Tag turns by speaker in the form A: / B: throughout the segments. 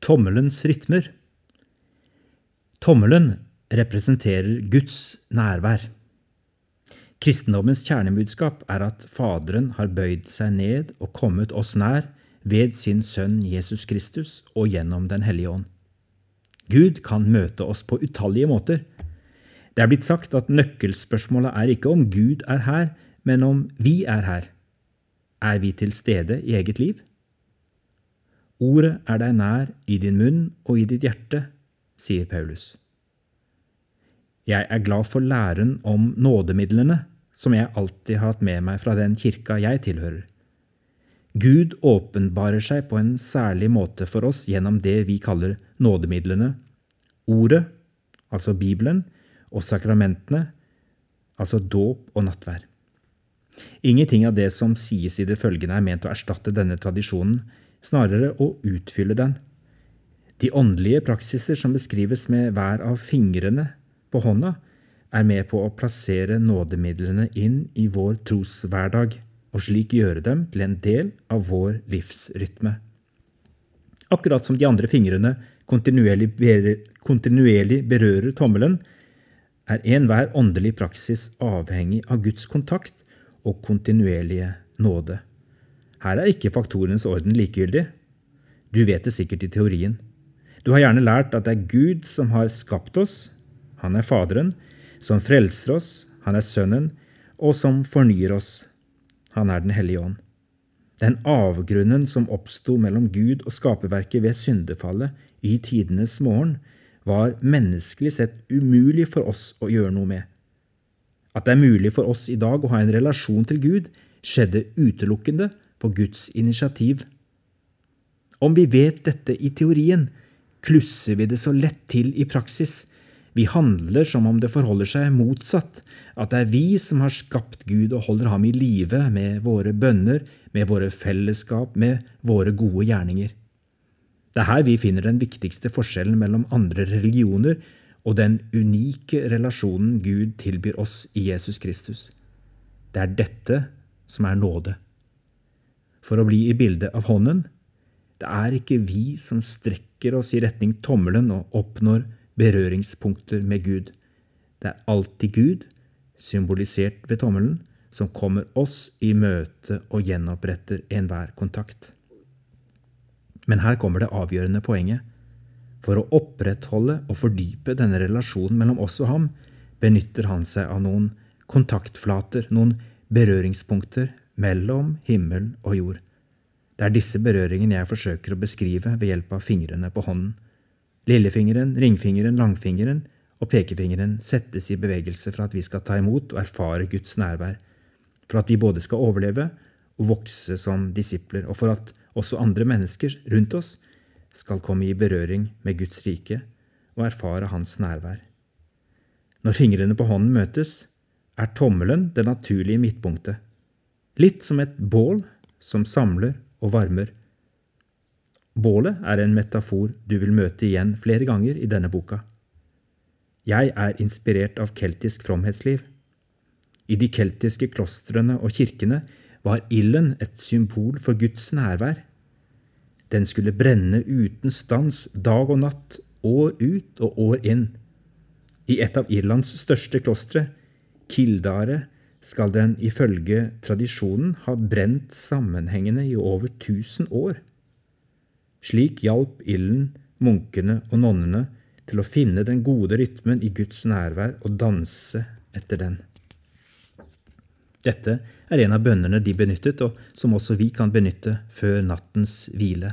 A: Tommelens rytmer Tommelen representerer Guds nærvær. Kristendommens kjernebudskap er at Faderen har bøyd seg ned og kommet oss nær ved sin Sønn Jesus Kristus og gjennom Den hellige ånd. Gud kan møte oss på utallige måter. Det er blitt sagt at nøkkelspørsmålet er ikke om Gud er her, men om vi er her. Er vi til stede i eget liv? Ordet er deg nær i din munn og i ditt hjerte, sier Paulus. Jeg er glad for læren om nådemidlene som jeg alltid har hatt med meg fra den kirka jeg tilhører. Gud åpenbarer seg på en særlig måte for oss gjennom det vi kaller nådemidlene, ordet, altså Bibelen, og sakramentene, altså dåp og nattvær. Ingenting av det som sies i det følgende er ment å erstatte denne tradisjonen, snarere å utfylle den. De åndelige praksiser som beskrives med hver av fingrene på hånda, er med på å plassere nådemidlene inn i vår troshverdag, og slik gjøre dem til en del av vår livsrytme. Akkurat som de andre fingrene kontinuerlig, kontinuerlig berører tommelen, er enhver åndelig praksis avhengig av Guds kontakt og kontinuerlige nåde. Her er ikke faktorenes orden likegyldig. Du vet det sikkert i teorien. Du har gjerne lært at det er Gud som har skapt oss, han er Faderen, som frelser oss, han er Sønnen, og som fornyer oss, han er Den hellige ånd. Den avgrunnen som oppsto mellom Gud og skaperverket ved syndefallet i tidenes morgen, var menneskelig sett umulig for oss å gjøre noe med. At det er mulig for oss i dag å ha en relasjon til Gud, skjedde utelukkende på Guds initiativ. Om vi vet dette i teorien, klusser vi det så lett til i praksis. Vi handler som om det forholder seg motsatt, at det er vi som har skapt Gud og holder ham i live med våre bønner, med våre fellesskap, med våre gode gjerninger. Det er her vi finner den viktigste forskjellen mellom andre religioner og den unike relasjonen Gud tilbyr oss i Jesus Kristus. Det er dette som er nåde. For å bli i bildet av hånden, det er ikke vi som strekker oss i retning tommelen og oppnår berøringspunkter med Gud. Det er alltid Gud, symbolisert ved tommelen, som kommer oss i møte og gjenoppretter enhver kontakt. Men her kommer det avgjørende poenget. For å opprettholde og fordype denne relasjonen mellom oss og ham, benytter han seg av noen kontaktflater, noen berøringspunkter mellom himmel og jord. Det er disse berøringene jeg forsøker å beskrive ved hjelp av fingrene på hånden. Lillefingeren, ringfingeren, langfingeren og pekefingeren settes i bevegelse for at vi skal ta imot og erfare Guds nærvær, for at vi både skal overleve og vokse som disipler, og for at også andre mennesker rundt oss skal komme i berøring med Guds rike og erfare Hans nærvær. Når fingrene på hånden møtes, er tommelen det naturlige midtpunktet, litt som et bål som samler og varmer. Bålet er en metafor du vil møte igjen flere ganger i denne boka. Jeg er inspirert av keltisk fromhetsliv. I de keltiske klostrene og kirkene var ilden et symbol for Guds nærvær. Den skulle brenne uten stans dag og natt, år ut og år inn. I et av Irlands største klostre, Kildare, skal den ifølge tradisjonen ha brent sammenhengende i over tusen år. Slik hjalp ilden munkene og nonnene til å finne den gode rytmen i Guds nærvær og danse etter den. Dette er en av bønnene de benyttet, og som også vi kan benytte før nattens hvile.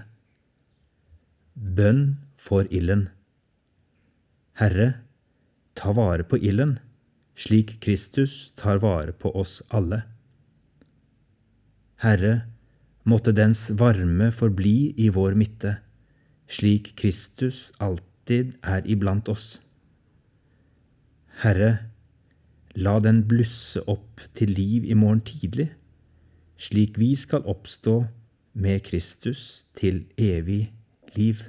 A: Bønn for ilden. Herre, ta vare på ilden, slik Kristus tar vare på oss alle. Herre, måtte dens varme forbli i vår midte, slik Kristus alltid er iblant oss. Herre, La den blusse opp til liv i morgen tidlig, slik vi skal oppstå med Kristus til evig liv.